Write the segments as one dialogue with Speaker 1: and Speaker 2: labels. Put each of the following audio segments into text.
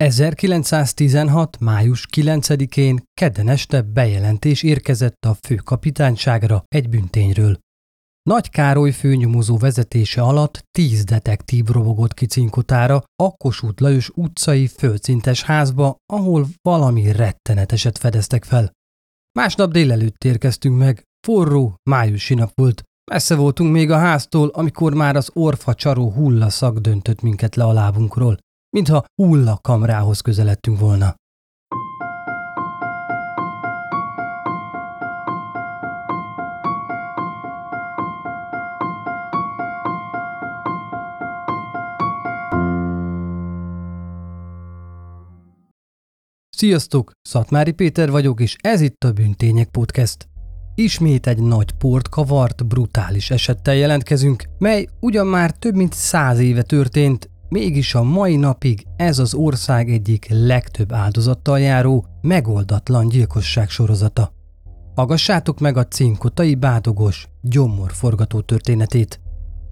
Speaker 1: 1916. május 9-én kedden este bejelentés érkezett a főkapitányságra egy büntényről. Nagy Károly főnyomozó vezetése alatt tíz detektív robogott ki cinkotára a Kossuth Lajos utcai földszintes házba, ahol valami retteneteset fedeztek fel. Másnap délelőtt érkeztünk meg, forró, májusi nap volt. Messze voltunk még a háztól, amikor már az orfa csaró hullaszak döntött minket le a lábunkról mintha hulla kamrához közeledtünk volna. Sziasztok, Szatmári Péter vagyok, és ez itt a Bűntények Podcast. Ismét egy nagy port kavart, brutális esettel jelentkezünk, mely ugyan már több mint száz éve történt, Mégis a mai napig ez az ország egyik legtöbb áldozattal járó, megoldatlan gyilkosság sorozata. Hallgassátok meg a cinkotai bádogos, gyomorforgató történetét.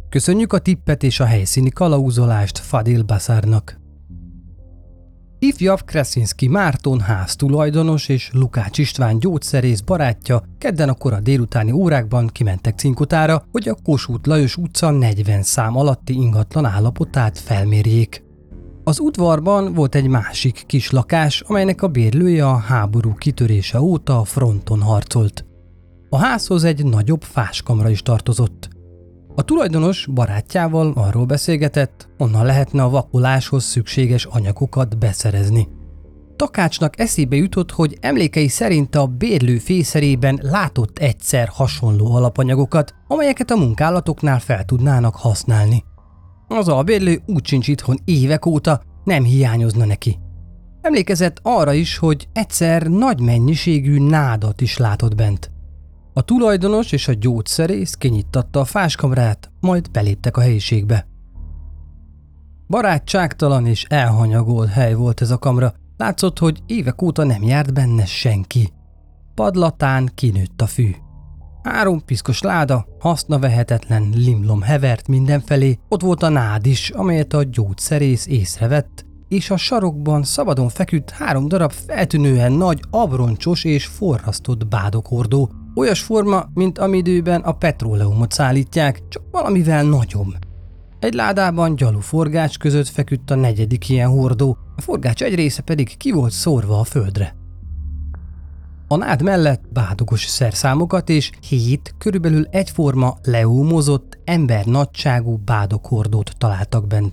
Speaker 1: Köszönjük a tippet és a helyszíni kalauzolást Fadil Basárnak. Ifjav Kresinski Márton háztulajdonos és Lukács István gyógyszerész barátja kedden a kora délutáni órákban kimentek cinkotára, hogy a Kossuth Lajos utca 40 szám alatti ingatlan állapotát felmérjék. Az udvarban volt egy másik kis lakás, amelynek a bérlője a háború kitörése óta fronton harcolt. A házhoz egy nagyobb fáskamra is tartozott – a tulajdonos barátjával arról beszélgetett, onnan lehetne a vakoláshoz szükséges anyagokat beszerezni. Takácsnak eszébe jutott, hogy emlékei szerint a bérlő fészerében látott egyszer hasonló alapanyagokat, amelyeket a munkálatoknál fel tudnának használni. Az albérlő úgy sincs itthon évek óta, nem hiányozna neki. Emlékezett arra is, hogy egyszer nagy mennyiségű nádat is látott bent. A tulajdonos és a gyógyszerész kinyittatta a fáskamrát, majd beléptek a helyiségbe. Barátságtalan és elhanyagolt hely volt ez a kamra, látszott, hogy évek óta nem járt benne senki. Padlatán kinőtt a fű. Három piszkos láda, hasznavehetetlen limlom hevert mindenfelé, ott volt a nád is, amelyet a gyógyszerész észrevett, és a sarokban szabadon feküdt három darab feltűnően nagy, abroncsos és forrasztott bádokordó, Olyas forma, mint amidőben a petróleumot szállítják, csak valamivel nagyobb. Egy ládában gyalú forgács között feküdt a negyedik ilyen hordó, a forgács egy része pedig ki volt szórva a földre. A nád mellett bádogos szerszámokat és hét körülbelül egyforma leúmozott, ember nagyságú bádokhordót találtak bent.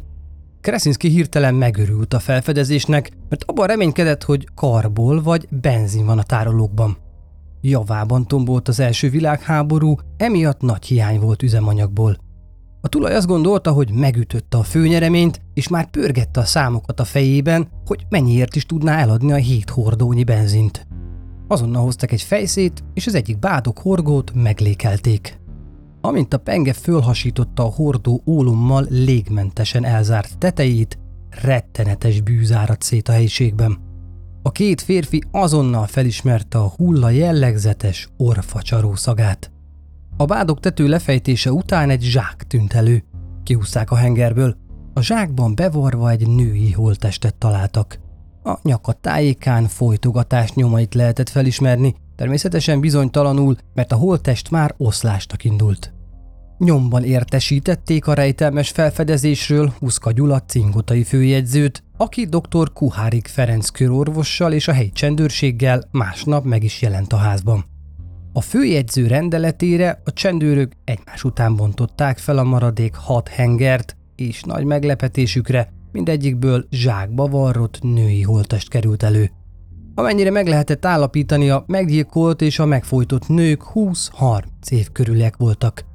Speaker 1: Kraszinski hirtelen megörült a felfedezésnek, mert abban reménykedett, hogy karból vagy benzin van a tárolókban. Javában tombolt az első világháború, emiatt nagy hiány volt üzemanyagból. A tulaj azt gondolta, hogy megütötte a főnyereményt, és már pörgette a számokat a fejében, hogy mennyiért is tudná eladni a hét hordónyi benzint. Azonnal hoztak egy fejszét, és az egyik bádok horgót meglékelték. Amint a penge fölhasította a hordó ólommal légmentesen elzárt tetejét, rettenetes bűzárat szét a helyiségben. A két férfi azonnal felismerte a hulla jellegzetes orfacsaró szagát. A bádok tető lefejtése után egy zsák tűnt elő. Kihúzták a hengerből. A zsákban bevarva egy női holttestet találtak. A nyaka tájékán folytogatás nyomait lehetett felismerni, természetesen bizonytalanul, mert a holttest már oszlástak indult. Nyomban értesítették a rejtelmes felfedezésről Huszka Gyula cingotai főjegyzőt, aki dr. Kuhárik Ferenc körorvossal és a helyi csendőrséggel másnap meg is jelent a házban. A főjegyző rendeletére a csendőrök egymás után bontották fel a maradék hat hengert, és nagy meglepetésükre mindegyikből zsákba varrott női holtest került elő. Amennyire meg lehetett állapítani, a meggyilkolt és a megfojtott nők 20-30 év körüliek voltak –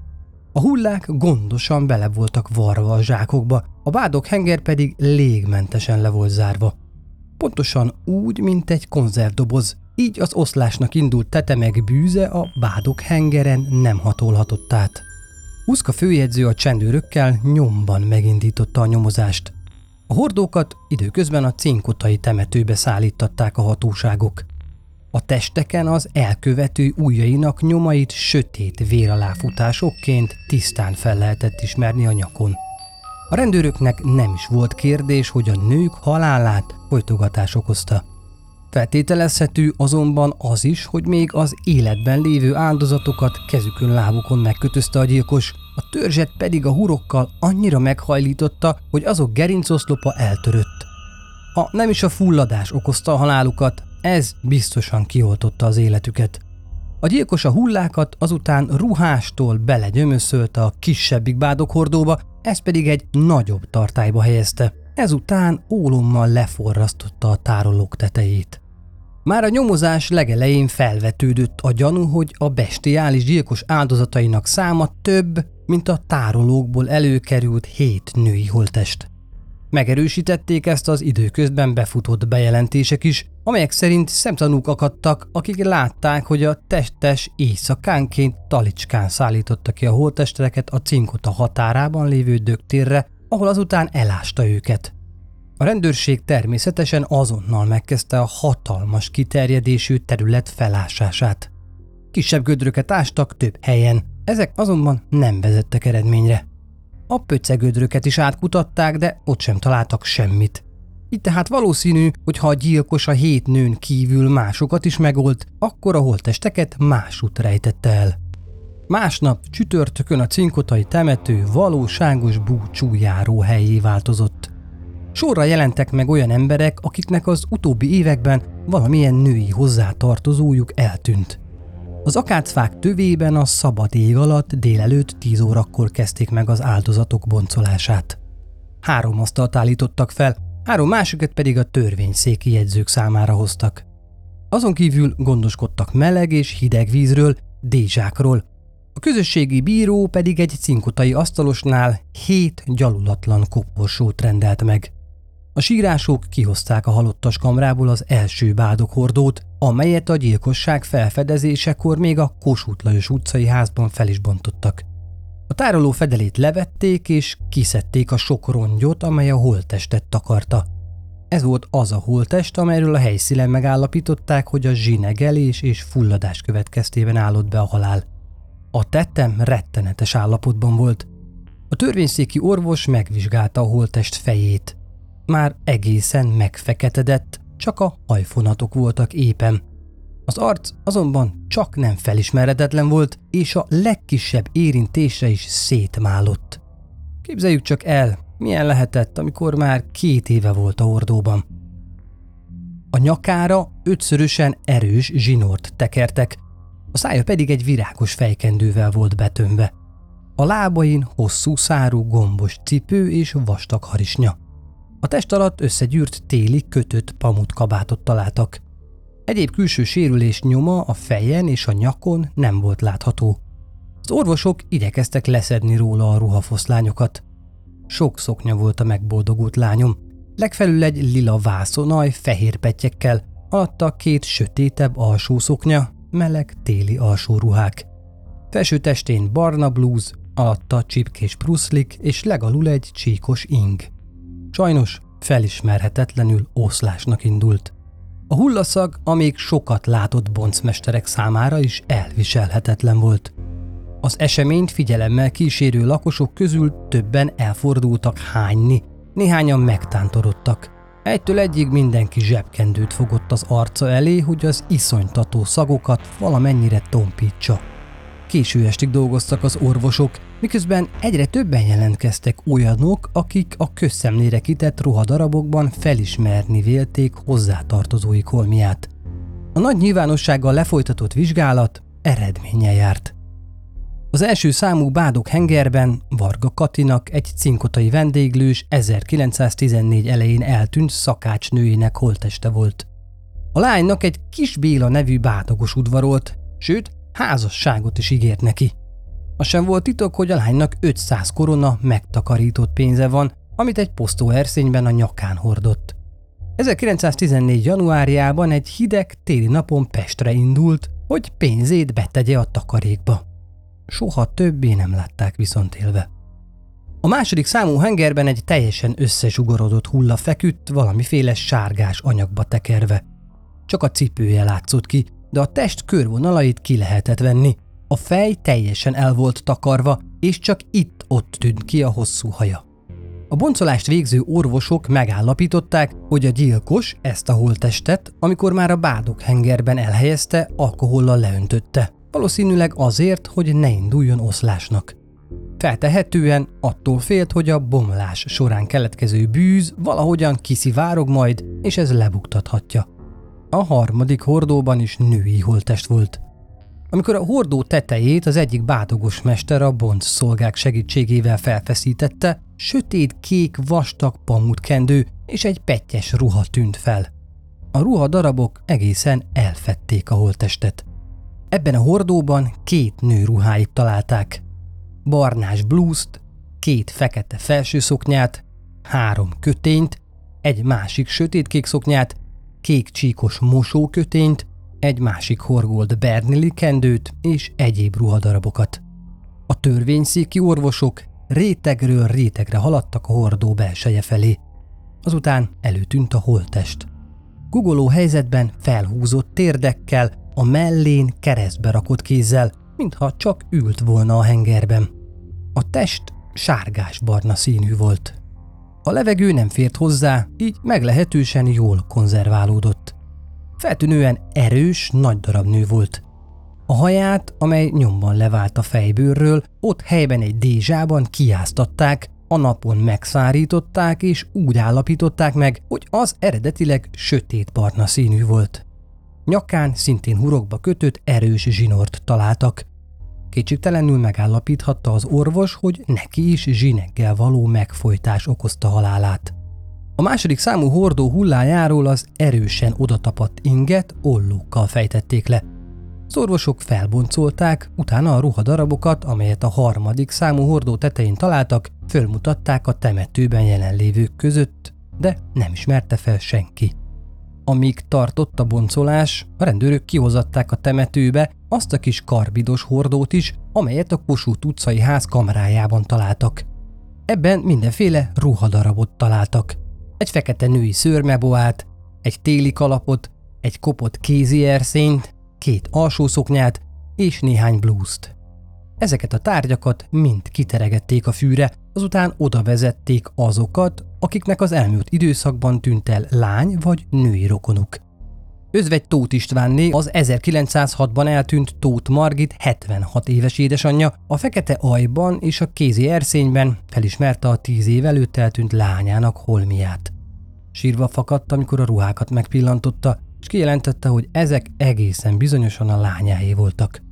Speaker 1: a hullák gondosan bele voltak varva a zsákokba, a bádok henger pedig légmentesen le volt zárva. Pontosan úgy, mint egy konzervdoboz, így az oszlásnak indult tetemeg bűze a bádok hengeren nem hatolhatott át. Huszka főjegyző a csendőrökkel nyomban megindította a nyomozást. A hordókat időközben a cinkotai temetőbe szállítatták a hatóságok. A testeken az elkövető ujjainak nyomait sötét véraláfutásokként tisztán fel lehetett ismerni a nyakon. A rendőröknek nem is volt kérdés, hogy a nők halálát folytogatás okozta. Feltételezhető azonban az is, hogy még az életben lévő áldozatokat kezükön lábukon megkötözte a gyilkos, a törzset pedig a hurokkal annyira meghajlította, hogy azok gerincoszlopa eltörött. Ha nem is a fulladás okozta a halálukat, ez biztosan kioltotta az életüket. A gyilkos a hullákat azután ruhástól belegyömöszölte a kisebbik bádokhordóba, ez pedig egy nagyobb tartályba helyezte. Ezután ólommal leforrasztotta a tárolók tetejét. Már a nyomozás legelején felvetődött a gyanú, hogy a bestiális gyilkos áldozatainak száma több, mint a tárolókból előkerült hét női holtest. Megerősítették ezt az időközben befutott bejelentések is, amelyek szerint szemtanúk akadtak, akik látták, hogy a testes éjszakánként talicskán szállította ki a holtesteket a cinkota határában lévő dögtérre, ahol azután elásta őket. A rendőrség természetesen azonnal megkezdte a hatalmas kiterjedésű terület felásását. Kisebb gödröket ástak több helyen, ezek azonban nem vezettek eredményre. A pöccegödröket is átkutatták, de ott sem találtak semmit. Itt tehát valószínű, hogy ha a gyilkos a hét nőn kívül másokat is megolt, akkor a holtesteket másút rejtette el. Másnap csütörtökön a cinkotai temető valóságos búcsújáró helyé változott. Sorra jelentek meg olyan emberek, akiknek az utóbbi években valamilyen női hozzátartozójuk eltűnt. Az akácfák tövében a szabad ég alatt délelőtt 10 órakor kezdték meg az áldozatok boncolását. Három asztalt állítottak fel, három másikat pedig a törvényszéki jegyzők számára hoztak. Azon kívül gondoskodtak meleg és hideg vízről, dézsákról. A közösségi bíró pedig egy cinkotai asztalosnál hét gyalulatlan koporsót rendelt meg. A sírások kihozták a halottas kamrából az első bádokhordót, amelyet a gyilkosság felfedezésekor még a Kossuth Lajos utcai házban fel is bontottak. A tároló fedelét levették és kiszedték a sok rongyot, amely a holttestet takarta. Ez volt az a holttest, amelyről a helyszínen megállapították, hogy a zsinegelés és fulladás következtében állott be a halál. A tettem rettenetes állapotban volt. A törvényszéki orvos megvizsgálta a holttest fejét. Már egészen megfeketedett, csak a hajfonatok voltak éppen. Az arc azonban csak nem felismeretetlen volt, és a legkisebb érintésre is szétmálott. Képzeljük csak el, milyen lehetett, amikor már két éve volt a hordóban. A nyakára ötszörösen erős zsinort tekertek, a szája pedig egy virágos fejkendővel volt betömve. A lábain hosszú szárú gombos cipő és vastag harisnya. A test alatt összegyűrt téli kötött pamut kabátot találtak. Egyéb külső sérülés nyoma a fejen és a nyakon nem volt látható. Az orvosok igyekeztek leszedni róla a ruhafoszlányokat. Sok szoknya volt a megboldogult lányom, legfelül egy lila vászonaj fehér petyekkel, alatta két sötétebb alsó szoknya, meleg téli alsó ruhák. Felső testén barna blúz, alatta csipkés pruszlik és legalul egy csíkos ing. Sajnos felismerhetetlenül oszlásnak indult. A hullaszag a még sokat látott boncmesterek számára is elviselhetetlen volt. Az eseményt figyelemmel kísérő lakosok közül többen elfordultak hányni, néhányan megtántorodtak. Egytől egyig mindenki zsebkendőt fogott az arca elé, hogy az iszonytató szagokat valamennyire tompítsa. Késő estig dolgoztak az orvosok, miközben egyre többen jelentkeztek olyanok, akik a közszemlére kitett ruhadarabokban felismerni vélték hozzátartozói kolmiát. A nagy nyilvánossággal lefolytatott vizsgálat eredménye járt. Az első számú Bádok hengerben Varga Katinak egy cinkotai vendéglős 1914 elején eltűnt szakácsnőjének holteste volt. A lánynak egy kis Béla nevű bádogos udvarolt, sőt, házasságot is ígért neki. Az sem volt titok, hogy a lánynak 500 korona megtakarított pénze van, amit egy posztóerszényben a nyakán hordott. 1914. januárjában egy hideg téli napon Pestre indult, hogy pénzét betegye a takarékba. Soha többé nem látták viszont élve. A második számú hengerben egy teljesen összezsugorodott hulla feküdt, valamiféle sárgás anyagba tekerve. Csak a cipője látszott ki, de a test körvonalait ki lehetett venni. A fej teljesen el volt takarva, és csak itt-ott tűnt ki a hosszú haja. A boncolást végző orvosok megállapították, hogy a gyilkos ezt a holttestet, amikor már a bádok hengerben elhelyezte, alkohollal leöntötte. Valószínűleg azért, hogy ne induljon oszlásnak. Feltehetően attól félt, hogy a bomlás során keletkező bűz valahogyan kiszivárog majd, és ez lebuktathatja. A harmadik hordóban is női holttest volt. Amikor a hordó tetejét az egyik bádogos mester a bonc szolgák segítségével felfeszítette, sötét-kék vastag pamut és egy pettyes ruha tűnt fel. A ruha darabok egészen elfették a holttestet. Ebben a hordóban két nő ruháit találták. Barnás blúzt, két fekete felsőszoknyát, három kötényt, egy másik sötétkék szoknyát, kék csíkos mosókötényt, egy másik horgold bernili kendőt és egyéb ruhadarabokat. A törvényszéki orvosok rétegről rétegre haladtak a hordó belseje felé. Azután előtűnt a holttest. Gugoló helyzetben felhúzott térdekkel, a mellén keresztbe rakott kézzel, mintha csak ült volna a hengerben. A test sárgás-barna színű volt. A levegő nem fért hozzá, így meglehetősen jól konzerválódott. Feltűnően erős, nagy darab nő volt. A haját, amely nyomban levált a fejbőrről, ott helyben egy dézsában kiáztatták, a napon megszárították és úgy állapították meg, hogy az eredetileg sötét barna színű volt. Nyakán szintén hurokba kötött erős zsinort találtak. Kétségtelenül megállapíthatta az orvos, hogy neki is zsineggel való megfojtás okozta halálát. A második számú hordó hullájáról az erősen odatapadt inget ollókkal fejtették le. Az orvosok felboncolták, utána a ruhadarabokat, amelyet a harmadik számú hordó tetején találtak, fölmutatták a temetőben jelenlévők között, de nem ismerte fel senki. Amíg tartott a boncolás, a rendőrök kihozatták a temetőbe azt a kis karbidos hordót is, amelyet a Kossuth utcai ház kamerájában találtak. Ebben mindenféle ruhadarabot találtak egy fekete női szőrmeboát, egy téli kalapot, egy kopott kézi erszényt, két alsószoknyát és néhány blúzt. Ezeket a tárgyakat mind kiteregették a fűre, azután oda vezették azokat, akiknek az elmúlt időszakban tűnt el lány vagy női rokonuk. Özvegy Tóth Istvánné az 1906-ban eltűnt Tóth Margit 76 éves édesanyja a fekete ajban és a kézi erszényben felismerte a 10 év előtt eltűnt lányának holmiát. Sírva fakadt, amikor a ruhákat megpillantotta, és kijelentette, hogy ezek egészen bizonyosan a lányáé voltak.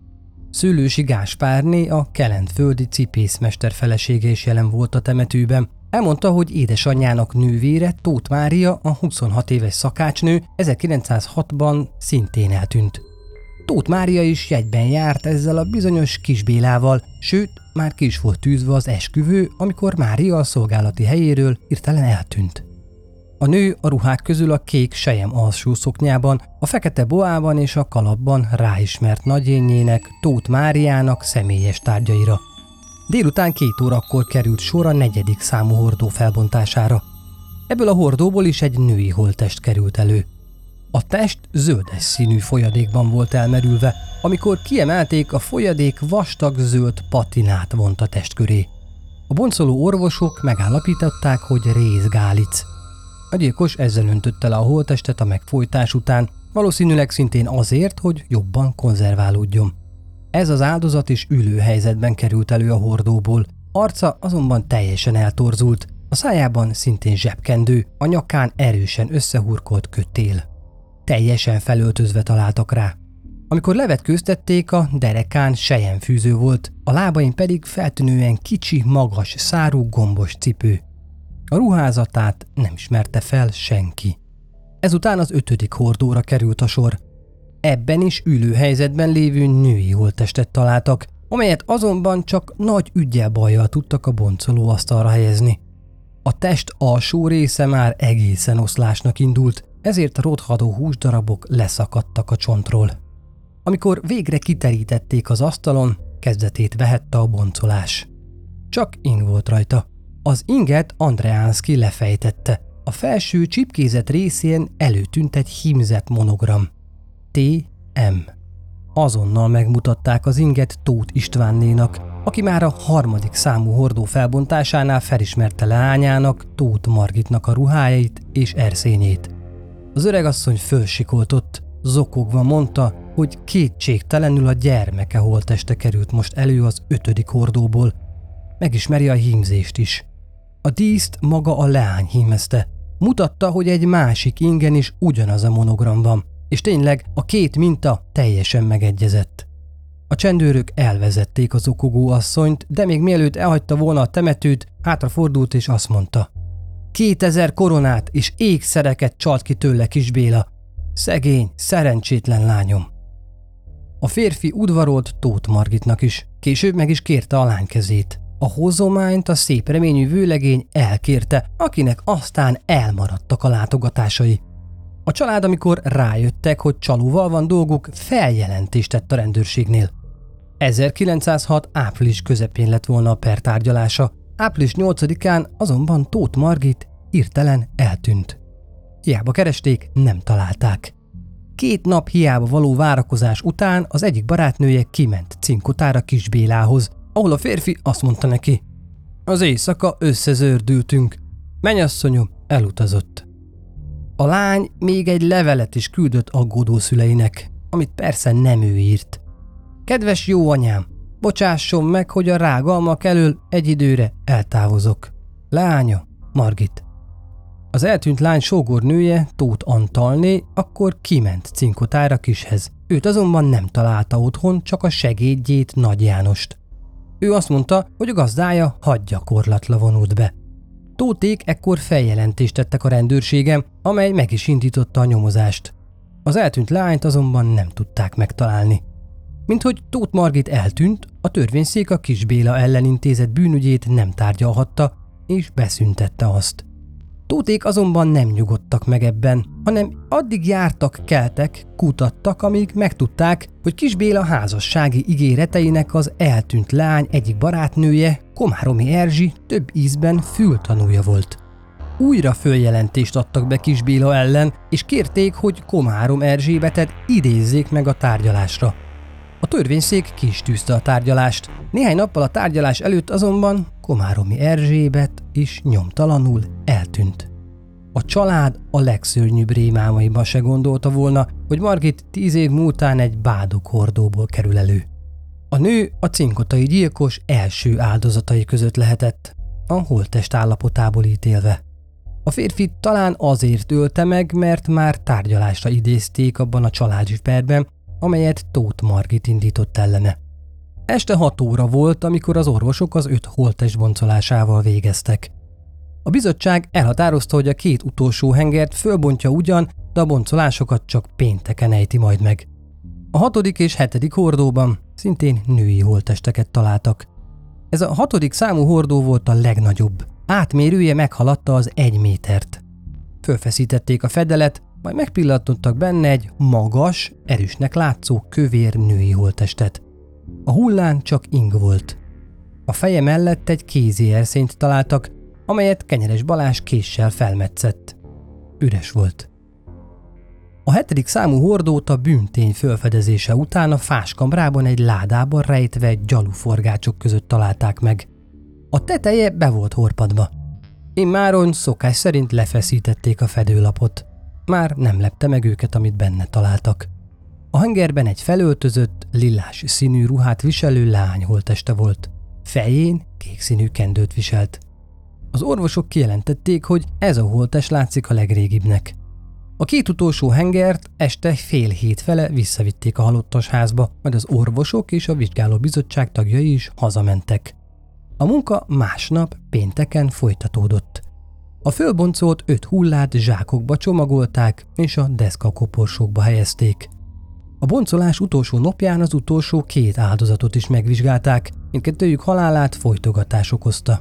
Speaker 1: Szülősi Gáspárné, a kelentföldi cipészmester felesége is jelen volt a temetőben, Elmondta, hogy édesanyjának nővére Tóth Mária, a 26 éves szakácsnő 1906-ban szintén eltűnt. Tóth Mária is jegyben járt ezzel a bizonyos kisbélával, sőt, már ki is volt tűzve az esküvő, amikor Mária a szolgálati helyéről hirtelen eltűnt. A nő a ruhák közül a kék sejem alsó szoknyában, a fekete boában és a kalapban ráismert nagyényének, Tóth Máriának személyes tárgyaira. Délután két órakor került sor a negyedik számú hordó felbontására. Ebből a hordóból is egy női holttest került elő. A test zöldes színű folyadékban volt elmerülve, amikor kiemelték, a folyadék vastag zöld patinát vont a test köré. A boncoló orvosok megállapították, hogy rézgálic. A gyilkos ezzel öntötte le a holttestet a megfojtás után, valószínűleg szintén azért, hogy jobban konzerválódjon. Ez az áldozat is ülő helyzetben került elő a hordóból, arca azonban teljesen eltorzult, a szájában szintén zsebkendő, a nyakán erősen összehurkolt kötél. Teljesen felöltözve találtak rá. Amikor levetkőztették, a derekán fűző volt, a lábain pedig feltűnően kicsi, magas, szárú gombos cipő. A ruházatát nem ismerte fel senki. Ezután az ötödik hordóra került a sor. Ebben is ülő helyzetben lévő női holttestet találtak, amelyet azonban csak nagy ügyel bajjal tudtak a boncoló asztalra helyezni. A test alsó része már egészen oszlásnak indult, ezért rothadó húsdarabok leszakadtak a csontról. Amikor végre kiterítették az asztalon, kezdetét vehette a boncolás. Csak ing volt rajta. Az inget Andreánszki lefejtette. A felső csipkézet részén előtűnt egy hímzett monogram. T.M. Azonnal megmutatták az inget Tóth Istvánnénak, aki már a harmadik számú hordó felbontásánál felismerte leányának, Tóth Margitnak a ruhájait és erszényét. Az öregasszony fölsikoltott, zokogva mondta, hogy kétségtelenül a gyermeke holteste került most elő az ötödik hordóból. Megismeri a hímzést is. A díszt maga a leány hímezte. Mutatta, hogy egy másik ingen is ugyanaz a monogram van, és tényleg a két minta teljesen megegyezett. A csendőrök elvezették az okogó asszonyt, de még mielőtt elhagyta volna a temetőt, hátrafordult és azt mondta. Kétezer koronát és ékszereket csalt ki tőle kis Béla. Szegény, szerencsétlen lányom. A férfi udvarolt Tóth Margitnak is, később meg is kérte a lány kezét. A hozományt a szép reményű vőlegény elkérte, akinek aztán elmaradtak a látogatásai. A család, amikor rájöttek, hogy csalóval van dolguk, feljelentést tett a rendőrségnél. 1906. április közepén lett volna a per tárgyalása, április 8-án azonban Tóth Margit hirtelen eltűnt. Hiába keresték, nem találták. Két nap hiába való várakozás után az egyik barátnője kiment Cinkotára Kisbélához, ahol a férfi azt mondta neki, az éjszaka összezördültünk, mennyasszonyom elutazott. A lány még egy levelet is küldött aggódó szüleinek, amit persze nem ő írt. Kedves jó anyám, bocsásson meg, hogy a rágalmak elől egy időre eltávozok. Lánya, Margit. Az eltűnt lány sógornője, Tóth Antalné, akkor kiment Cinkotára kishez. Őt azonban nem találta otthon, csak a segédjét Nagy Jánost. Ő azt mondta, hogy a gazdája hadgyakorlatla vonult be. Tóték ekkor feljelentést tettek a rendőrségem, amely meg is indította a nyomozást. Az eltűnt lányt azonban nem tudták megtalálni. Mint hogy Tóth Margit eltűnt, a törvényszék a Kis Béla ellen intézett bűnügyét nem tárgyalhatta, és beszüntette azt. Tóték azonban nem nyugodtak meg ebben, hanem addig jártak, keltek, kutattak, amíg megtudták, hogy Kis Béla házassági ígéreteinek az eltűnt lány egyik barátnője, Komáromi Erzsi több ízben fültanúja volt. Újra följelentést adtak be Kis Béla ellen, és kérték, hogy Komárom Erzsébetet idézzék meg a tárgyalásra. A törvényszék kis tűzte a tárgyalást. Néhány nappal a tárgyalás előtt azonban Komáromi Erzsébet is nyomtalanul eltűnt. A család a legszörnyűbb rémálmaiban se gondolta volna, hogy Margit tíz év múltán egy bádok hordóból kerül elő. A nő a cinkotai gyilkos első áldozatai között lehetett, a holttest állapotából ítélve. A férfi talán azért ölte meg, mert már tárgyalásra idézték abban a családi perben, amelyet Tóth Margit indított ellene. Este hat óra volt, amikor az orvosok az öt holttest boncolásával végeztek. A bizottság elhatározta, hogy a két utolsó hengert fölbontja ugyan, de a boncolásokat csak pénteken ejti majd meg. A hatodik és hetedik hordóban szintén női holttesteket találtak. Ez a hatodik számú hordó volt a legnagyobb. Átmérője meghaladta az egy métert. Fölfeszítették a fedelet, majd megpillantottak benne egy magas, erősnek látszó kövér női holttestet. A hullán csak ing volt. A feje mellett egy kézi erszényt találtak, amelyet Kenyeres Balás késsel felmetszett. Üres volt. A hetedik számú hordót a bűntény fölfedezése után a fáskamrában egy ládában rejtve gyaluforgácsok között találták meg. A teteje be volt horpadva. Immáron szokás szerint lefeszítették a fedőlapot. Már nem lepte meg őket, amit benne találtak. A hengerben egy felöltözött, lilás színű ruhát viselő lány holteste volt. Fején kék színű kendőt viselt. Az orvosok kijelentették, hogy ez a holtest látszik a legrégibbnek. A két utolsó hengert este fél hét fele visszavitték a halottas házba, majd az orvosok és a vizsgáló bizottság tagjai is hazamentek. A munka másnap pénteken folytatódott. A fölboncolt öt hullát zsákokba csomagolták, és a deszkakoporsókba helyezték. A boncolás utolsó napján az utolsó két áldozatot is megvizsgálták, mindkettőjük halálát folytogatás okozta.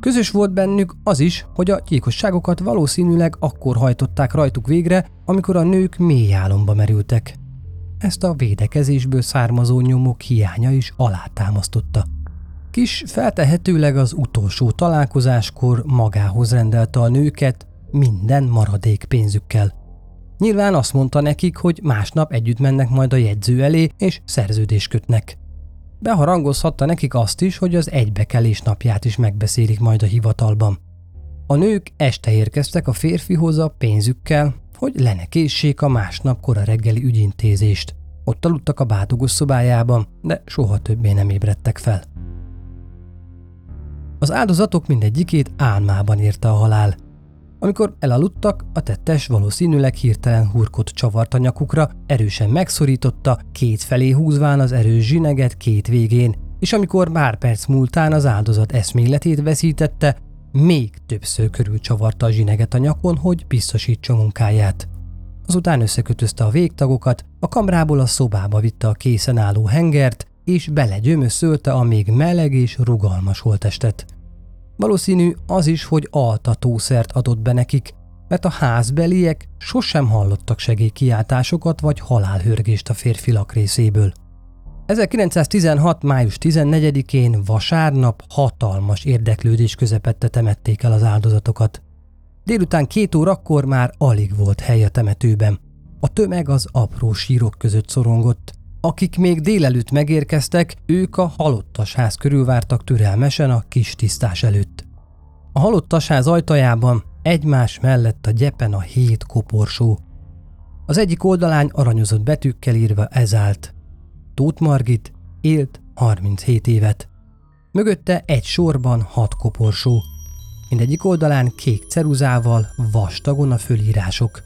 Speaker 1: Közös volt bennük az is, hogy a gyilkosságokat valószínűleg akkor hajtották rajtuk végre, amikor a nők mély álomba merültek. Ezt a védekezésből származó nyomok hiánya is alátámasztotta. Kis feltehetőleg az utolsó találkozáskor magához rendelte a nőket minden maradék pénzükkel. Nyilván azt mondta nekik, hogy másnap együtt mennek majd a jegyző elé és szerződést kötnek. Beharangozhatta nekik azt is, hogy az egybekelés napját is megbeszélik majd a hivatalban. A nők este érkeztek a férfihoz a pénzükkel, hogy lenekészsék a másnap kora reggeli ügyintézést. Ott aludtak a bátogos szobájában, de soha többé nem ébredtek fel. Az áldozatok mindegyikét álmában érte a halál. Amikor elaludtak, a tettes valószínűleg hirtelen hurkot csavart a nyakukra, erősen megszorította, két felé húzván az erős zsineget két végén, és amikor pár perc múltán az áldozat eszméletét veszítette, még többször csavarta a zsineget a nyakon, hogy biztosítsa munkáját. Azután összekötözte a végtagokat, a kamrából a szobába vitte a készen álló hengert, és belegyömöszölte a még meleg és rugalmas holtestet. Valószínű az is, hogy altatószert adott be nekik, mert a házbeliek sosem hallottak segélykiáltásokat vagy halálhörgést a férfilak részéből. 1916. május 14-én vasárnap hatalmas érdeklődés közepette temették el az áldozatokat. Délután két órakor már alig volt hely a temetőben. A tömeg az apró sírok között szorongott. Akik még délelőtt megérkeztek, ők a halottas ház körül vártak türelmesen a kis tisztás előtt. A halottas ház ajtajában egymás mellett a gyepen a hét koporsó. Az egyik oldalán aranyozott betűkkel írva ez állt. Tóth Margit élt 37 évet. Mögötte egy sorban hat koporsó. Mindegyik oldalán kék ceruzával, vastagon a fölírások.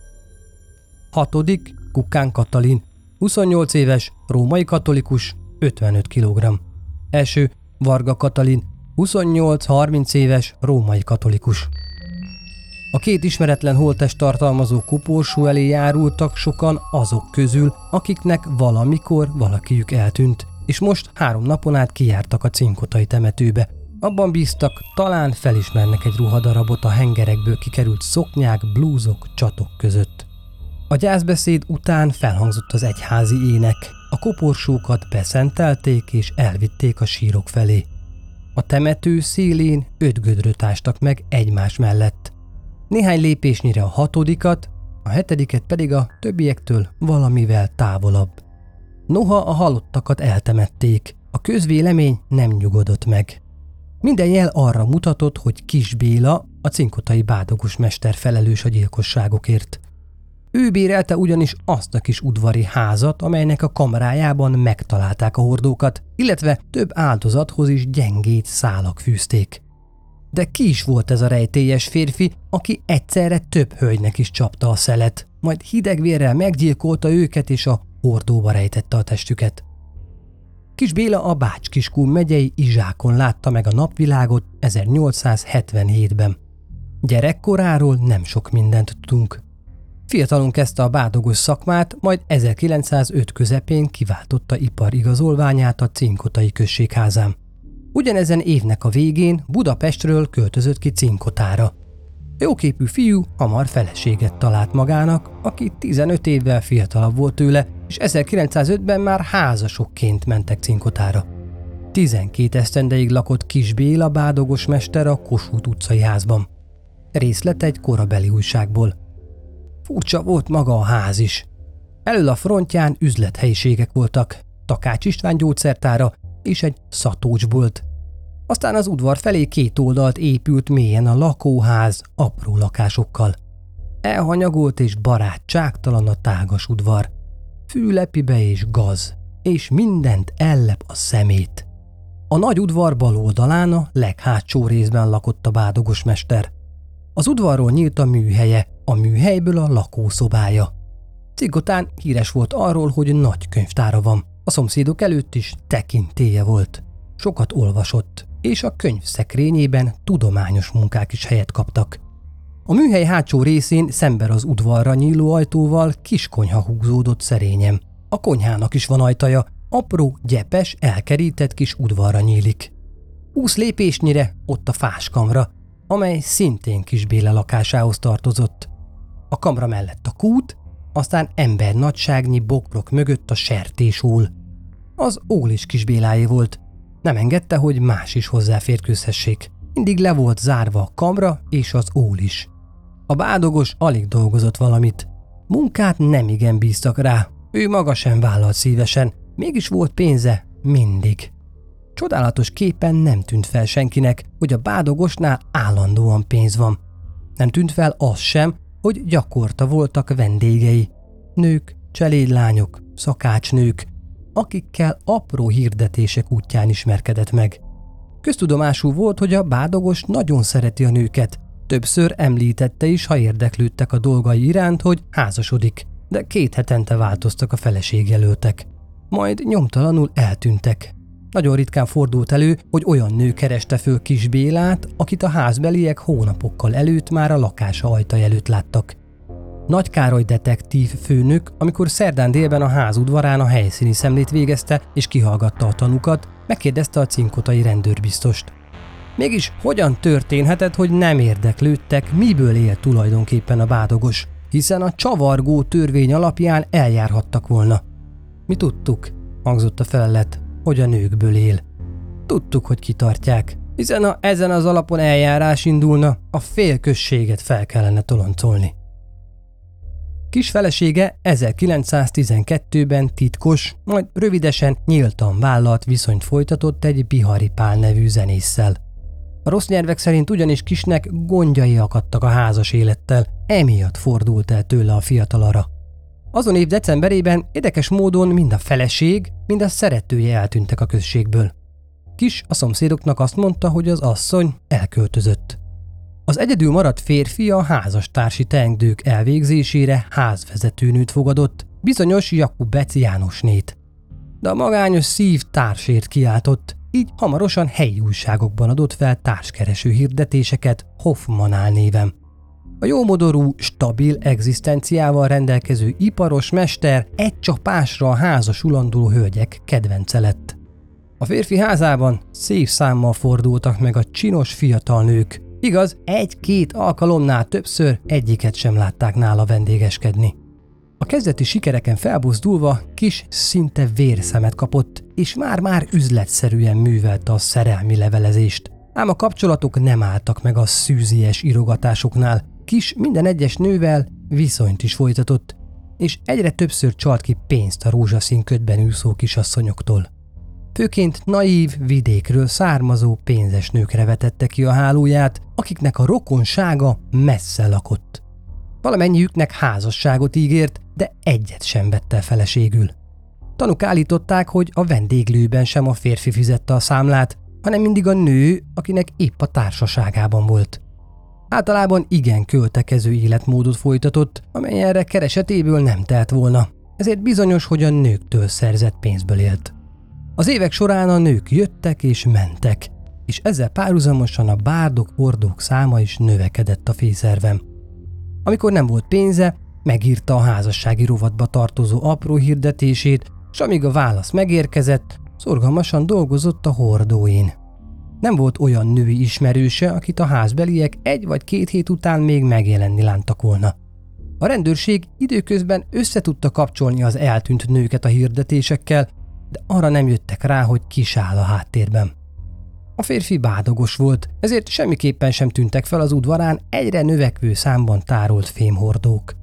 Speaker 1: Hatodik, Kukán Katalin, 28 éves, római katolikus, 55 kg. Első, Varga Katalin, 28-30 éves, római katolikus. A két ismeretlen holtest tartalmazó koporsó elé járultak sokan azok közül, akiknek valamikor valakiük eltűnt, és most három napon át kijártak a cinkotai temetőbe. Abban bíztak, talán felismernek egy ruhadarabot a hengerekből kikerült szoknyák, blúzok, csatok között. A gyászbeszéd után felhangzott az egyházi ének. A koporsókat beszentelték és elvitték a sírok felé. A temető szélén öt gödröt ástak meg egymás mellett. Néhány lépésnyire a hatodikat, a hetediket pedig a többiektől valamivel távolabb. Noha a halottakat eltemették, a közvélemény nem nyugodott meg. Minden jel arra mutatott, hogy Kis Béla, a cinkotai bádogos mester felelős a gyilkosságokért. Ő bérelte ugyanis azt a kis udvari házat, amelynek a kamrájában megtalálták a hordókat, illetve több áldozathoz is gyengét szálak fűzték. De ki is volt ez a rejtélyes férfi, aki egyszerre több hölgynek is csapta a szelet, majd hidegvérrel meggyilkolta őket és a hordóba rejtette a testüket. Kis Béla a Bács-Kiskun megyei Izsákon látta meg a napvilágot 1877-ben. Gyerekkoráról nem sok mindent tudunk. Fiatalon kezdte a bádogos szakmát, majd 1905 közepén kiváltotta iparigazolványát a Cinkotai községházán. Ugyanezen évnek a végén Budapestről költözött ki Cinkotára. Jóképű fiú hamar feleséget talált magának, aki 15 évvel fiatalabb volt tőle, és 1905-ben már házasokként mentek Cinkotára. 12 esztendeig lakott Kis Béla bádogos mester a Kossuth utcai házban. Részlet egy korabeli újságból. Furcsa volt maga a ház is. Elől a frontján üzlethelyiségek voltak, Takács István gyógyszertára és egy szatócsbolt. Aztán az udvar felé két oldalt épült mélyen a lakóház apró lakásokkal. Elhanyagolt és barátságtalan a tágas udvar. Fűlepibe és gaz, és mindent ellep a szemét. A nagy udvar bal oldalán a leghátsó részben lakott a bádogos mester. Az udvarról nyílt a műhelye, a műhelyből a lakószobája. Cigotán híres volt arról, hogy nagy könyvtára van. A szomszédok előtt is tekintéje volt. Sokat olvasott, és a könyv szekrényében tudományos munkák is helyet kaptak. A műhely hátsó részén szemben az udvarra nyíló ajtóval kis konyha húzódott szerényem. A konyhának is van ajtaja, apró, gyepes, elkerített kis udvarra nyílik. Húsz lépésnyire ott a fáskamra, amely szintén kis Béla lakásához tartozott. A kamra mellett a kút, aztán ember nagyságnyi bokrok mögött a sertésól. Az ól is kis Béláé volt. Nem engedte, hogy más is hozzáférkőzhessék. Mindig le volt zárva a kamra és az ól is. A bádogos alig dolgozott valamit. Munkát nem igen bíztak rá. Ő maga sem vállalt szívesen, mégis volt pénze mindig. csodálatos képen nem tűnt fel senkinek, hogy a bádogosnál állandóan pénz van. Nem tűnt fel az sem, hogy gyakorta voltak vendégei. Nők, cselédlányok, szakácsnők, akikkel apró hirdetések útján ismerkedett meg. Köztudomású volt, hogy a bádogos nagyon szereti a nőket. Többször említette is, ha érdeklődtek a dolgai iránt, hogy házasodik, de két hetente változtak a feleségjelöltek. Majd nyomtalanul eltűntek. Nagyon ritkán fordult elő, hogy olyan nő kereste föl kis Bélát, akit a házbeliek hónapokkal előtt már a lakása ajta előtt láttak. Nagy Károly detektív főnök, amikor szerdán délben a ház udvarán a helyszíni szemlét végezte és kihallgatta a tanukat, megkérdezte a cinkotai rendőrbiztost. Mégis hogyan történhetett, hogy nem érdeklődtek, miből él tulajdonképpen a bádogos, hiszen a csavargó törvény alapján eljárhattak volna. Mi tudtuk, hangzott a felelet, hogy a nőkből él. Tudtuk, hogy kitartják, hiszen ha ezen az alapon eljárás indulna, a fél községet fel kellene toloncolni. Kis felesége 1912-ben titkos, majd rövidesen nyíltan vállalt viszonyt folytatott egy Bihari Pál nevű zenésszel. A rossz nyelvek szerint ugyanis kisnek gondjai akadtak a házas élettel, emiatt fordult el tőle a fiatalara. Azon év decemberében érdekes módon mind a feleség, mind a szeretője eltűntek a községből. Kis a szomszédoknak azt mondta, hogy az asszony elköltözött. Az egyedül maradt férfi a házastársi teendők elvégzésére házvezetőnőt fogadott, bizonyos Jakub Beci Jánosnét. De a magányos szív társért kiáltott, így hamarosan helyi újságokban adott fel társkereső hirdetéseket Hoffmanál néven. A jómodorú, stabil egzisztenciával rendelkező iparos mester egy csapásra a házas ulanduló hölgyek kedvence lett. A férfi házában szép számmal fordultak meg a csinos fiatal nők, Igaz, egy-két alkalomnál többször egyiket sem látták nála vendégeskedni. A kezdeti sikereken felbuzdulva kis szinte vérszemet kapott, és már-már üzletszerűen művelte a szerelmi levelezést. Ám a kapcsolatok nem álltak meg a szűzies írogatásoknál, kis minden egyes nővel viszonyt is folytatott, és egyre többször csalt ki pénzt a rózsaszín ködben úszó kisasszonyoktól. Főként naív, vidékről származó pénzes nőkre vetette ki a hálóját, akiknek a rokonsága messze lakott. Valamennyiüknek házasságot ígért, de egyet sem vette feleségül. Tanuk állították, hogy a vendéglőben sem a férfi fizette a számlát, hanem mindig a nő, akinek épp a társaságában volt. Általában igen költekező életmódot folytatott, amely erre keresetéből nem telt volna, ezért bizonyos, hogy a nőktől szerzett pénzből élt. Az évek során a nők jöttek és mentek, és ezzel párhuzamosan a bárdok, hordók száma is növekedett a fészervem. Amikor nem volt pénze, megírta a házassági rovatba tartozó apró hirdetését, és amíg a válasz megérkezett, szorgalmasan dolgozott a hordóin. Nem volt olyan női ismerőse, akit a házbeliek egy vagy két hét után még megjelenni lántak volna. A rendőrség időközben összetudta kapcsolni az eltűnt nőket a hirdetésekkel, de arra nem jöttek rá, hogy kisáll a háttérben. A férfi bádogos volt, ezért semmiképpen sem tűntek fel az udvarán egyre növekvő számban tárolt fémhordók.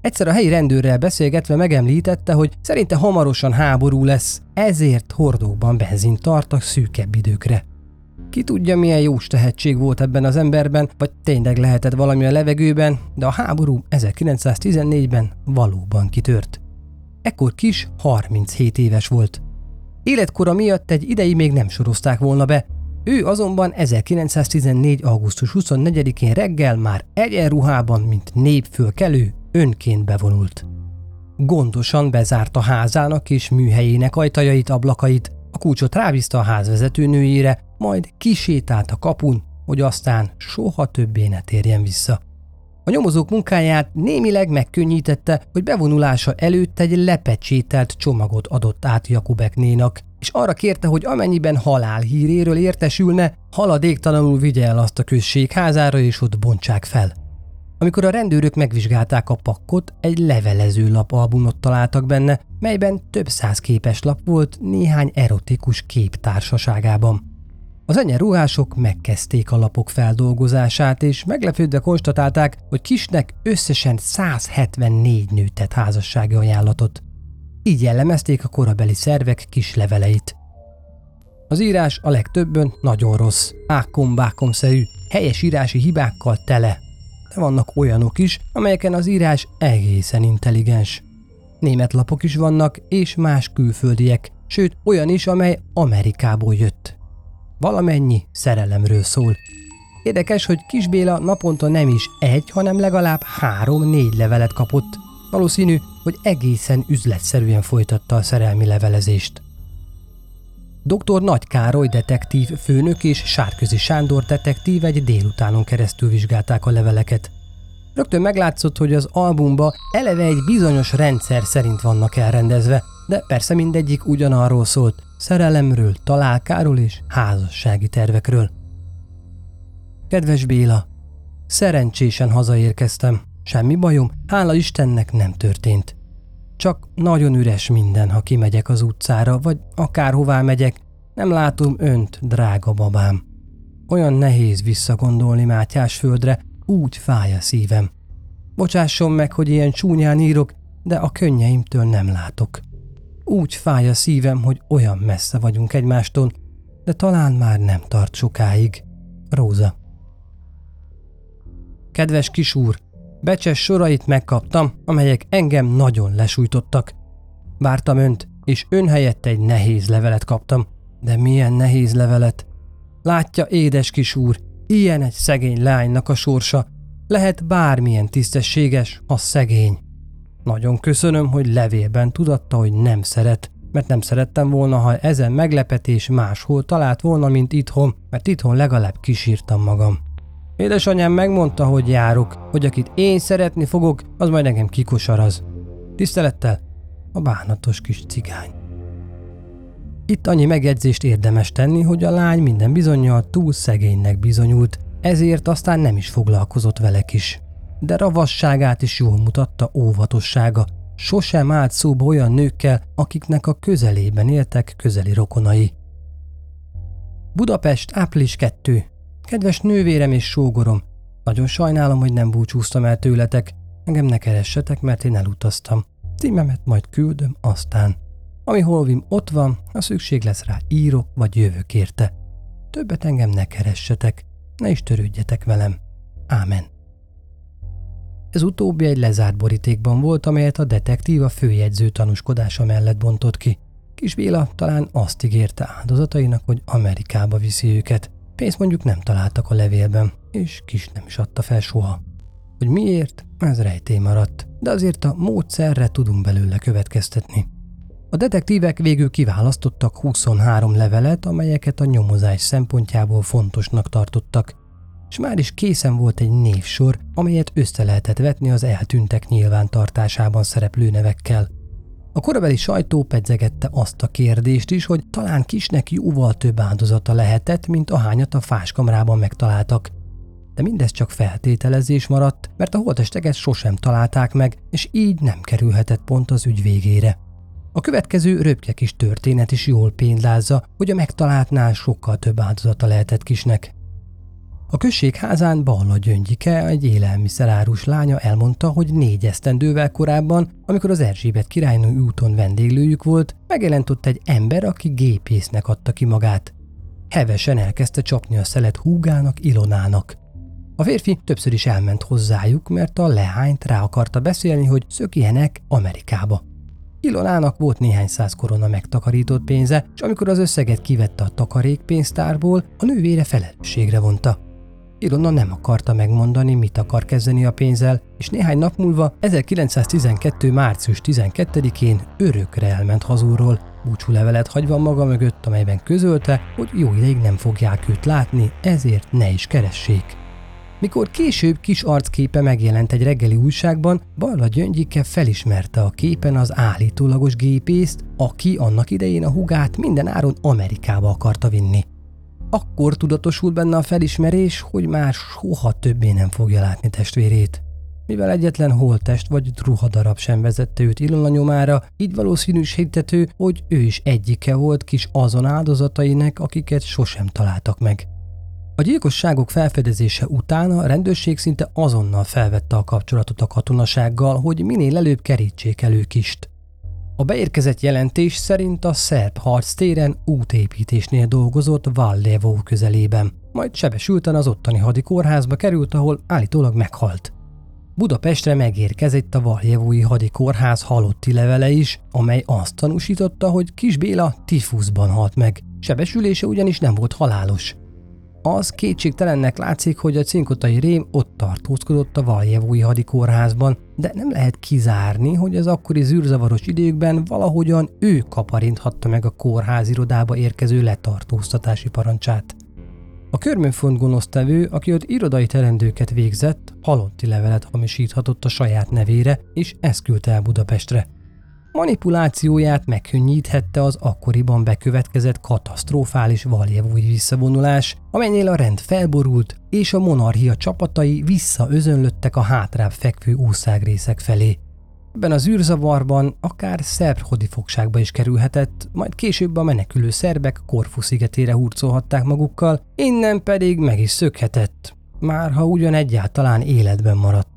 Speaker 1: Egyszer a helyi rendőrrel beszélgetve megemlítette, hogy szerinte hamarosan háború lesz, ezért hordókban benzint tartak szűkebb időkre. Ki tudja, milyen jós tehetség volt ebben az emberben, vagy tényleg lehetett valami a levegőben, de a háború 1914-ben valóban kitört. Ekkor kis 37 éves volt. Életkora miatt egy idei még nem sorozták volna be, ő azonban 1914. augusztus 24-én reggel már egyenruhában, mint népfölkelő, önként bevonult. Gondosan bezárta házának és műhelyének ajtajait, ablakait, a kulcsot rábízta a házvezető nőjére, majd kisétált a kapun, hogy aztán soha többé ne térjen vissza. A nyomozók munkáját némileg megkönnyítette, hogy bevonulása előtt egy lepecsételt csomagot adott át Jakubeknénak, és arra kérte, hogy amennyiben halál híréről értesülne, haladéktalanul vigye el azt a község házára, és ott bontsák fel. Amikor a rendőrök megvizsgálták a pakkot, egy levelező lapalbumot találtak benne, melyben több száz képes lap volt néhány erotikus kép társaságában. Az egyenruhások megkezdték a lapok feldolgozását, és meglepődve konstatálták, hogy kisnek összesen 174 nő tett házassági ajánlatot. Így jellemezték a korabeli szervek kis leveleit. Az írás a legtöbbön nagyon rossz, ákom-bákom-szerű, helyes írási hibákkal tele. De vannak olyanok is, amelyeken az írás egészen intelligens. Német lapok is vannak, és más külföldiek, sőt olyan is, amely Amerikából jött. Valamennyi szerelemről szól. Érdekes, hogy Kis Béla naponta nem is egy, hanem legalább három-négy levelet kapott. Valószínű, hogy egészen üzletszerűen folytatta a szerelmi levelezést. Dr. Nagy Károly detektív főnök és Sárközi Sándor detektív egy délutánon keresztül vizsgálták a leveleket. Rögtön meglátszott, hogy az albumba eleve egy bizonyos rendszer szerint vannak elrendezve, de persze mindegyik ugyanarról szólt, szerelemről, találkáról és házassági tervekről. Kedves Béla, szerencsésen hazaérkeztem. Semmi bajom, hála Istennek nem történt. Csak nagyon üres minden, ha kimegyek az utcára, vagy akárhová megyek, nem látom önt, drága babám. Olyan nehéz visszagondolni Mátyás földre, úgy fáj a szívem. Bocsásson meg, hogy ilyen csúnyán írok, de a könnyeimtől nem látok. Úgy fáj a szívem, hogy olyan messze vagyunk egymástól, de talán már nem tart sokáig. Róza. Kedves kisúr, becses sorait megkaptam, amelyek engem nagyon lesújtottak. Vártam önt, és ön helyett egy nehéz levelet kaptam. De milyen nehéz levelet? Látja, édes kisúr, ilyen egy szegény lánynak a sorsa. Lehet bármilyen tisztességes, ha szegény. Nagyon köszönöm, hogy levélben tudatta, hogy nem szeret, mert nem szerettem volna, ha ezen meglepetés máshol talált volna, mint itthon, mert itthon legalább kisírtam magam. Édesanyám megmondta, hogy járok, hogy akit én szeretni fogok, az majd nekem kikosaraz. Tisztelettel, a bánatos kis cigány. Itt annyi megjegyzést érdemes tenni, hogy a lány minden bizonyal túl szegénynek bizonyult, ezért aztán nem is foglalkozott vele is. De ravasságát is jól mutatta óvatossága, sosem állt szóba olyan nőkkel, akiknek a közelében éltek közeli rokonai. Budapest, április 2. Kedves nővérem és sógorom, nagyon sajnálom, hogy nem búcsúztam el tőletek, engem ne keressetek, mert én elutaztam. Címemet majd küldöm aztán. Ami holvim ott van, ha szükség lesz rá, írok vagy jövök érte. Többet engem ne keressetek, ne is törődjetek velem. Ámen. Ez utóbbi egy lezárt borítékban volt, amelyet a detektív a főjegyző tanúskodása mellett bontott ki. Kis Béla talán azt ígérte áldozatainak, hogy Amerikába viszi őket. Pénzt mondjuk nem találtak a levélben, és kis nem is adta fel soha. Hogy miért, ez rejtély maradt, de azért a módszerre tudunk belőle következtetni. A detektívek végül kiválasztottak 23 levelet, amelyeket a nyomozás szempontjából fontosnak tartottak, és már is készen volt egy névsor, amelyet össze lehetett vetni az eltűntek nyilvántartásában szereplő nevekkel. A korabeli sajtó pedzegette azt a kérdést is, hogy talán kisnek jóval több áldozata lehetett, mint ahányat a fáskamrában megtaláltak. De mindez csak feltételezés maradt, mert a holtesteket sosem találták meg, és így nem kerülhetett pont az ügy végére. A következő röpke kis történet is jól pénzlázza, hogy a megtaláltnál sokkal több áldozata lehetett kisnek. A község házán Balla Gyöngyike, egy élelmiszerárus lánya elmondta, hogy négy esztendővel korábban, amikor az Erzsébet királynő úton vendéglőjük volt, megjelent ott egy ember, aki gépésznek adta ki magát. Hevesen elkezdte csapni a szelet húgának, Ilonának. A férfi többször is elment hozzájuk, mert a lehányt rá akarta beszélni, hogy szökjenek Amerikába. Ilonának volt néhány száz korona megtakarított pénze, és amikor az összeget kivette a takarékpénztárból, a nővére felelősségre vonta. Ilona nem akarta megmondani, mit akar kezdeni a pénzzel, és néhány nap múlva 1912. március 12-én örökre elment hazúról, búcsúlevelet hagyva maga mögött, amelyben közölte, hogy jó ideig nem fogják őt látni, ezért ne is keressék. Mikor később kis arcképe megjelent egy reggeli újságban, Balla Gyöngyike felismerte a képen az állítólagos gépészt, aki annak idején a hugát minden áron Amerikába akarta vinni. Akkor tudatosult benne a felismerés, hogy már soha többé nem fogja látni testvérét. Mivel egyetlen holtest vagy ruhadarab sem vezette őt Ilona nyomára, így valószínűsítető, hogy ő is egyike volt kis azon áldozatainak, akiket sosem találtak meg. A gyilkosságok felfedezése után a rendőrség szinte azonnal felvette a kapcsolatot a katonasággal, hogy minél előbb kerítsék elő kist. A beérkezett jelentés szerint a szerb harctéren útépítésnél dolgozott Vallevo közelében, majd sebesülten az ottani hadikórházba került, ahol állítólag meghalt. Budapestre megérkezett a Valjevói hadikórház halotti levele is, amely azt tanúsította, hogy Kis Béla tifuszban halt meg, sebesülése ugyanis nem volt halálos. Az kétségtelennek látszik, hogy a cinkotai rém ott tartózkodott a Valjevói hadikórházban, de nem lehet kizárni, hogy az akkori zűrzavaros időkben valahogyan ő kaparinthatta meg a kórház irodába érkező letartóztatási parancsát. A körmönfont gonosztevő, aki ott irodai terendőket végzett, halotti levelet hamisíthatott a saját nevére, és ezt küldte el Budapestre. Manipulációját megkönnyíthette az akkoriban bekövetkezett katasztrofális valjevói visszavonulás, amelynél a rend felborult, és a monarchia csapatai visszaözönlöttek a hátrább fekvő úszágrészek felé. Ebben az űrzavarban akár szerb hodifogságba is kerülhetett, majd később a menekülő szerbek Korfu szigetére hurcolhatták magukkal, innen pedig meg is szökhetett, már ha ugyan egyáltalán életben maradt.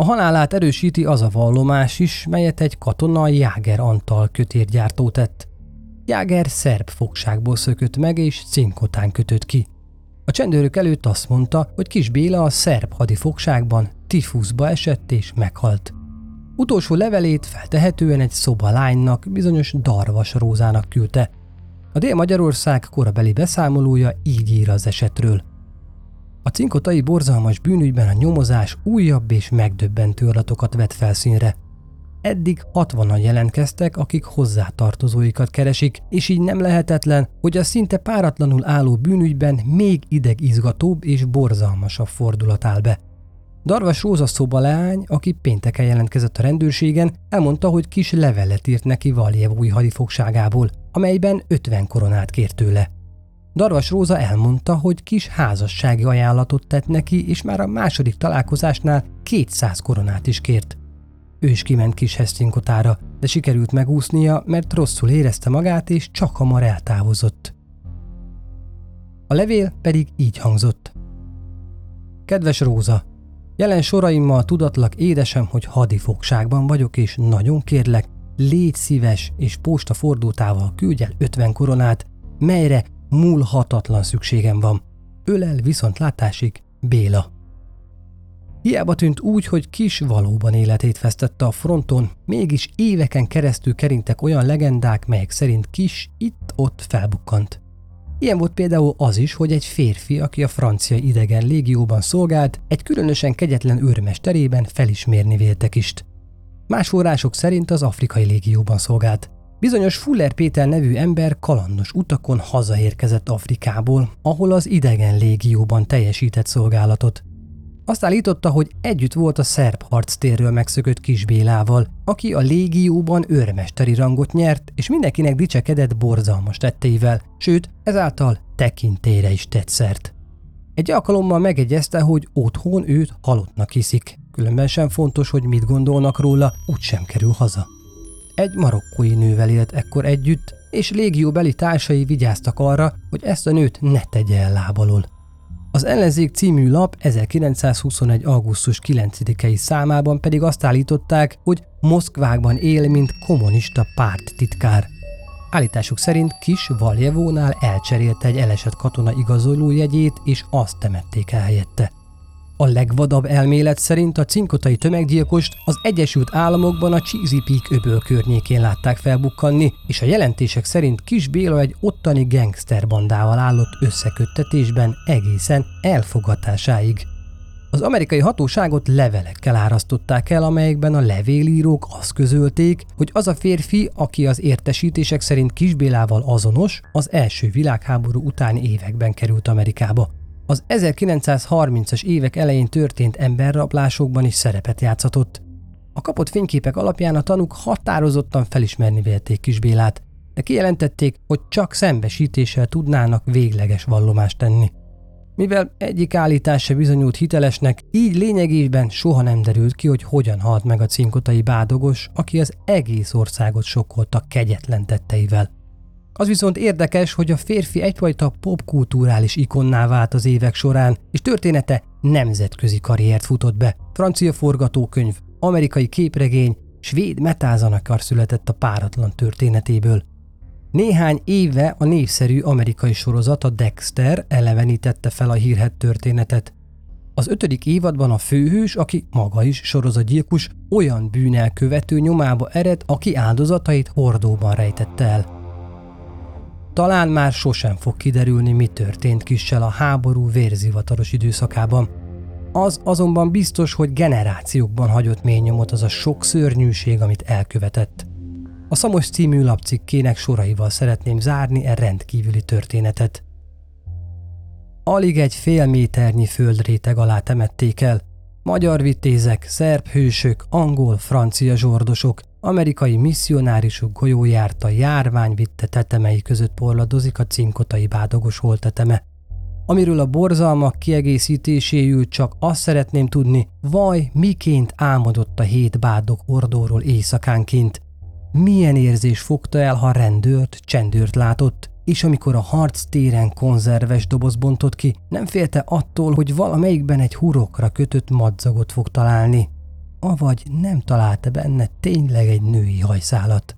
Speaker 1: A halálát erősíti az a vallomás is, melyet egy katona Jáger Antal kötérgyártó tett. Jáger szerb fogságból szökött meg és cinkotán kötött ki. A csendőrök előtt azt mondta, hogy Kis Béla a szerb hadifogságban tifuszba esett és meghalt. Utolsó levelét feltehetően egy szobalánynak, bizonyos Darvas Rózának küldte. A Dél-Magyarország korabeli beszámolója így ír az esetről. A cinkotai borzalmas bűnügyben a nyomozás újabb és megdöbbentő adatokat vett felszínre. Eddig 60-an jelentkeztek, akik hozzátartozóikat keresik, és így nem lehetetlen, hogy a szinte páratlanul álló bűnügyben még idegizgatóbb és borzalmasabb fordulat áll be. Darvas Róza szobaleány, aki pénteken jelentkezett a rendőrségen, elmondta, hogy kis levelet írt neki Valjevói hadifogságából, amelyben 50 koronát kért tőle. Darvas Róza elmondta, hogy kis házassági ajánlatot tett neki, és már a második találkozásnál 200 koronát is kért. Ő is kiment kis Hesztinkotára, de sikerült megúsznia, mert rosszul érezte magát, és csak hamar eltávozott. A levél pedig így hangzott. Kedves Róza, Jelen soraimmal tudatlak édesem, hogy hadifogságban vagyok, és nagyon kérlek, légy szíves és posta fordultával küldj el 50 koronát, melyre múlhatatlan szükségem van. Ölel viszont látásig Béla. Hiába tűnt úgy, hogy kis valóban életét vesztette a fronton, mégis éveken keresztül kerintek olyan legendák, melyek szerint kis itt-ott felbukkant. Ilyen volt például az is, hogy egy férfi, aki a francia idegen légióban szolgált, egy különösen kegyetlen őrmesterében felismérni véltek ist. Más források szerint az afrikai légióban szolgált. Bizonyos Fuller Péter nevű ember kalandos utakon hazaérkezett Afrikából, ahol az idegen légióban teljesített szolgálatot. Azt állította, hogy együtt volt a szerb harctérről megszökött Kisbélával, aki a légióban őrmesteri rangot nyert, és mindenkinek dicsekedett borzalmas tetteivel, sőt, ezáltal tekintére is tett szert. Egy alkalommal megegyezte, hogy otthon őt halottnak hiszik, különben sem fontos, hogy mit gondolnak róla, úgysem kerül haza. Egy marokkói nővel élt ekkor együtt, és légióbeli társai vigyáztak arra, hogy ezt a nőt ne tegye el lábalól. Az Ellenzék című lap 1921. augusztus 9-i számában pedig azt állították, hogy Moszkvákban él, mint kommunista párttitkár. Állításuk szerint Kis Valjevónál elcserélte egy elesett katona igazolójegyét, és azt temették el helyette. A legvadabb elmélet szerint a cinkotai tömeggyilkost az Egyesült Államokban a Cheesy Peak öböl környékén látták felbukkanni, és a jelentések szerint Kis Béla egy ottani gangsterbandával állott összeköttetésben egészen elfogatásáig. Az amerikai hatóságot levelekkel árasztották el, amelyekben a levélírók azt közölték, hogy az a férfi, aki az értesítések szerint Kisbélával azonos, az első világháború utáni években került Amerikába. Az 1930-as évek elején történt emberrablásokban is szerepet játszatott. A kapott fényképek alapján a tanúk határozottan felismerni vélték Kisbélát, de kijelentették, hogy csak szembesítéssel tudnának végleges vallomást tenni. Mivel egyik állítás se bizonyult hitelesnek, így lényegében soha nem derült ki, hogy hogyan halt meg a cinkotai bádogos, aki az egész országot sokkolta kegyetlen tetteivel. Az viszont érdekes, hogy a férfi egyfajta popkulturális ikonná vált az évek során, és története nemzetközi karriert futott be. Francia forgatókönyv, amerikai képregény, svéd metázanakar született a páratlan történetéből. Néhány éve a népszerű amerikai sorozat a Dexter elevenítette fel a hírhet történetet. Az ötödik évadban a főhős, aki maga is sorozatgyilkos, olyan bűnelkövető nyomába ered, aki áldozatait hordóban rejtette el. Talán már sosem fog kiderülni, mi történt kissel a háború vérzivataros időszakában. Az azonban biztos, hogy generációkban hagyott mély nyomot az a sok szörnyűség, amit elkövetett. A Szamos című lapcikkének soraival szeretném zárni e rendkívüli történetet. Alig egy fél méternyi földréteg alá temették el. Magyar vitézek, szerb hősök, angol, francia zsordosok, amerikai misszionárisok golyójárta járvány vitte tetemei között porladozik a cinkotai bádogos holteteme. Amiről a borzalmak kiegészítéséül csak azt szeretném tudni, vaj, miként álmodott a hét bádog hordóról éjszakánként. Milyen érzés fogta el, ha rendőrt, csendőrt látott, és amikor a harc téren konzerves doboz bontott ki, nem félte attól, hogy valamelyikben egy hurokra kötött madzagot fog találni. Avagy nem találta benne tényleg egy női hajszálat.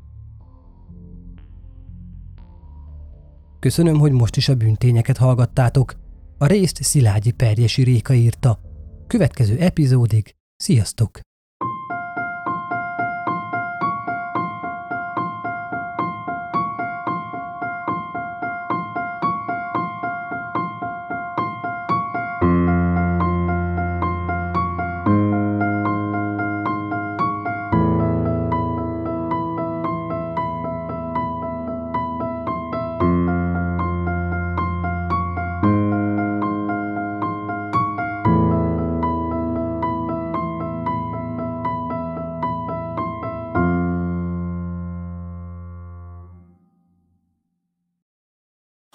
Speaker 1: Köszönöm, hogy most is a bűntényeket hallgattátok. A részt Szilágyi Perjesi Réka írta. Következő epizódig, sziasztok!